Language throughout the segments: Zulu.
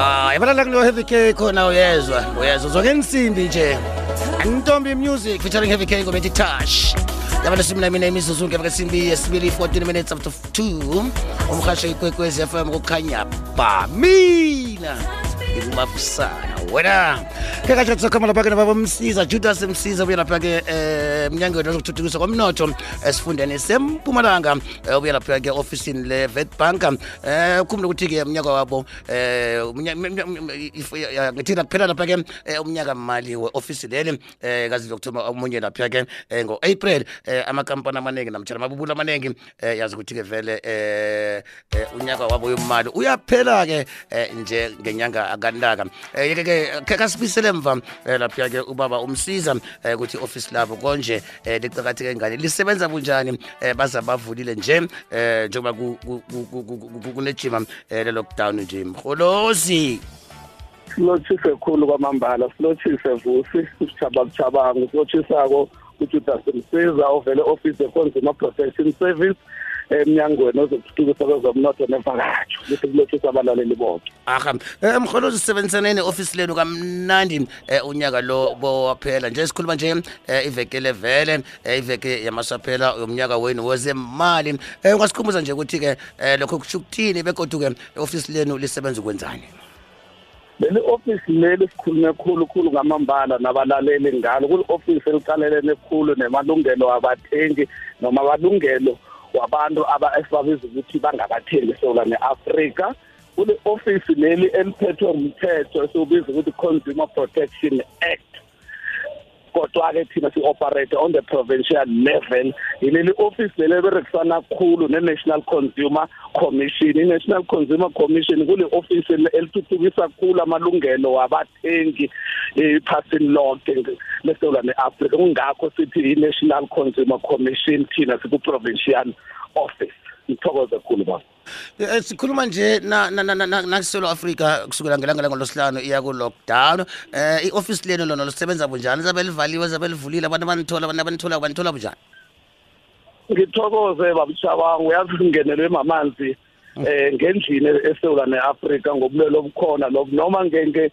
Ah, balala kulo Heavy K khona uyezwa, uyezwa zonke insimbi nje. Antombi music featuring Heavy K ngobethi touch. Yabala simna mina imizuzu ngeke besimbi yesibili 14 minutes after 2. umhasha ikwekwezi FM kukhanya ba mina. Wena ke kahle tsakama lapha ke baba msiza Judas msiza ubuya lapha ke eh mnyangweni wezokuthuthukiswa komnotho esifundeni sempumalanga eh, ubuya lapha ke officeini le Witbank eh ukhumbula ukuthi ke umnyaka wabo eh umnya- m- m- if- ya- ngithi kuphela lapha ke eh, umnyaka mali we-office leli eh kazi lokuthola omunye lapha ke eh, ngo-April eh, amakampani amaningi namtshela amabubula amaningi eh, yazi ukuthi ke vele eh eh, unyaka wabo wemali uyaphela ke eh, nje ngenyanga akantaka eh ke ke ke kasibisele emva eh, lapha ke ubaba umsiza eh, ukuthi office labo konje eh, licakatheke ngani? Lisebenza bunjani? Eh, baza bavulile nje eh njengoba ku- ku- ku- ku- ku- ku- kunejima eh, le lockdown nje. Mholozi silotshise khulu kwamambala silotshise vusi sithabakuthabanga silotshisako ujudas msiza ovele office ye-consumer protection service. Emnyangweni ozokuthuthukisa kwezomnotho nevakatsho lithi kulotshisa abalaleli bonke. Aha. Eh, mholozi sisebenzisane ne-ofisi lenu kamnandi eh, unyaka lo bowaphela. Nje sikhuluma nje eh, iveke levele eh, iveke yamasaphela yomnyaka wenu wezemali. Eh, ungasikhumbuza nje ukuthi-ke eh, lokho kusho ukuthini bekodwa-ke i-ofisi lenu lisebenza ukwenzani? Leli ofisi leli sikhulume khulu khulu ngamambala nabalaleli ngalo. Kuli ofisi eliqalelene khulu nemalungelo abathengi noma amalungelo wabantu aba esibabiza ukuthi bangabathengi esewula ne-afrika. Kule ofisi leli eliphethwe umthetho esiwubiza ukuthi consumer protection act. Kodwa-ke thina si-operate on the provincial level. Yileli office leli eberekisana kakhulu ne-national consumer commission. I-national consumer commission kule office eli- elithuthukisa kakhulu amalungelo wabathengi ephasini lonke lesewula ne-afrika. Kungakho sithi i-national consumer commission thina siku-provincial office. Ngithokoze khulu baba Eh, sikhuluma nje na na na na- na- nakuselo Africa kusukela ngelanga langolosihlanu iya ku lockdown eh i-office lenu lona lisebenza bunjani? Zabe livaliwe zabe livulile abantu abanithola abantu abanithola banithola bunjani? Ngithokoze babushabanga uyazi singenelwe mamanzi eh ngendlini esewula neAfrika ngobulelo obukhona lobu. Noma ngenge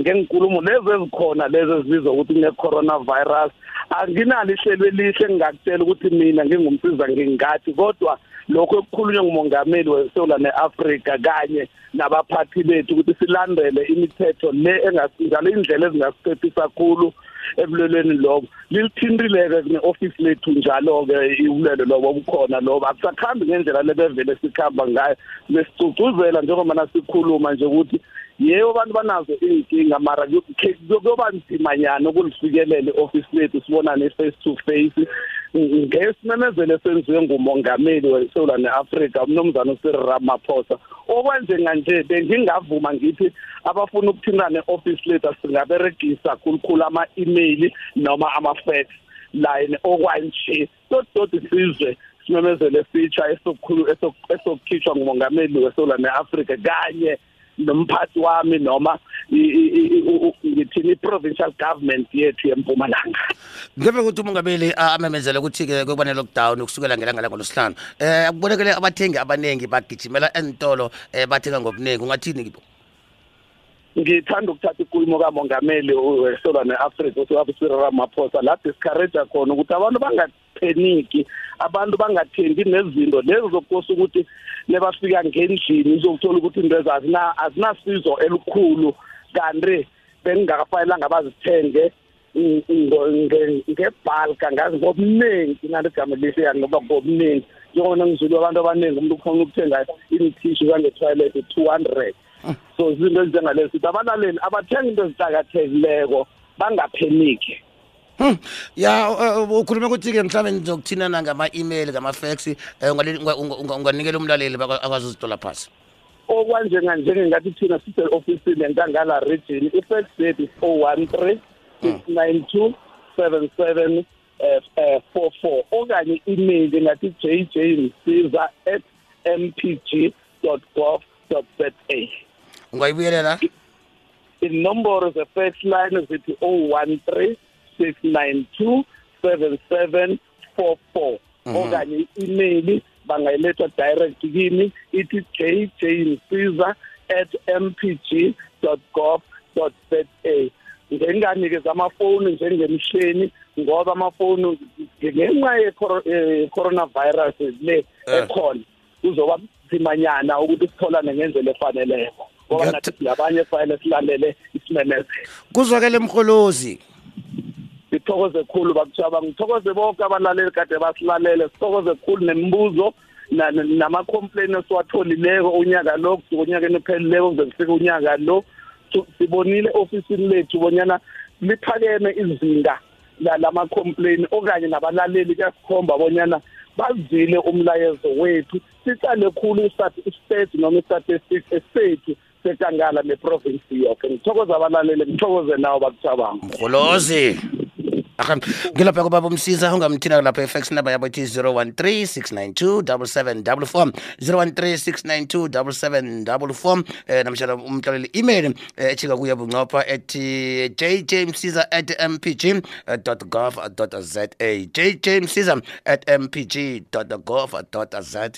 ngenkulumo lezi ezikhona lezi ezibizwa ukuthi kune coronavirus anginalo ihlelo elihle engingakutshela ukuthi mina ngingumsiza ngingathi kodwa lokho ekukhulunywa ngumongameli wesewula neAfrika kanye nabaphathi bethu ukuthi silandele imithetho le engasinjalo indlela ezingasiphephisa kakhulu ebulelweni lobo. Lilithindileke ne-office lethu njalo-ke ubulelo lobo obukhona lobo. Akusakhambi ngendlela lebevele sikhamba ngayo. Besicugcuzela njengoba nasikhuluma nje ukuthi yebo abantu banazo iy'nkinga mara kuyoba nzimanyana ukulifikelela i-office lethu sibonane face to face. Ngesimemezelo esenziwe ngumongameli wesewula ne-afrika umnumzana usiril ramaphosa. Okwenje nganje bengingavuma ngithi abafuna ukuthintana ne-office lethu singaberegisa khulukhulu ama-email noma ama-fax line okwanje. Tododi sizwe simemezelo esitsha esokukhulu esokukhishwa ngumongameli wesewula ne-afrika kanye nomphathi wami noma ngithini i-provincial government yethu yempumalanga. Ngebe ukuthi umongameli ah, amemezele ukuthi-ke kuba ne-lockdown kusukela ngelanga langolosihlanu eh akubonekele abathengi abaningi bagijimela entolo eh bathenga ngobuningi ungathini kibo? Ngithanda ukuthatha ikulumo kamongameli wesola ne-afrika usibaba Cyril Ramaphosa la discourage khona ukuthi abantu bangapheniki abantu bangathengi nezinto lezi zokukosa ukuthi lebafika ngendlini uzokuthola ukuthi into ezazina azinasizo elikhulu kanti bengingakafanelanga bazithenge ngebhalka ngazi ngobuningi ngathi igama lihle yani ngoba ngobuningi njengona ngizulu abantu abaningi umuntu ufuna ukuthenga imithishu kange-toilet two hundred. So izinto ezinjengalezo sithi abalaleli abathenga into ezicakathekileko bangapheniki. Ya uh, ukhulume ukuthi-ke mhlawumbe nizokuthinana ngama-email ngama-fax eh, unganikela umlaleli akwazi uzitola phasi? Okwanjenganjenge ngathi thina sise-ofisini enkangala region i-fax date is o one three six nine two seven seven four four. Okanye i-email ngathi j j msiza at mpg gov za ungayibuyelela? Inomboro ze-fax line zithi o one three six nine two seven seven four four. Okanye i-email bangayiletha direct kimi ithi j j msiza at mpg.gov.za ngenganikeza amafoni njengemhleni ngoba amafoni ngenxa ye-coronavirus le ekhona kuzoba nzimanyana ukuthi sitholane ngendlela efaneleko. Ngoba nathi silabanye fanele silalele isimemezelo. Kuzwakele mholozi sithokoze khulu bakutshaba ngithokoze bonke abalaleli kade basilalele. Sithokoze khulu nemibuzo na- na- nama-complain esiwatholileko unyaka lo kusuka unyakeni ophelileko kuze kufike unyaka lo. Sibonile ofisini lethu bonyana liphakeme izinga la- lama-complain okanye nabalaleli kuyasikhomba bonyana bazile umlayezo wethu. Sicale khulu istat- istate noma i-statistics esethu sekangala neprovinsi yonke ngithokoze abalaleli ngithokoze nawo bakuthabanga mholozi Aha, ngilapha kubaba umsiza ungamthina lapha efax number yabo ithi 013 692 7744 013 692 7744 eh namshana umhlaleli email eh, echika kuya bunqopha ethi jjmsiza at mpg gov za jjmsiza at mpg gov za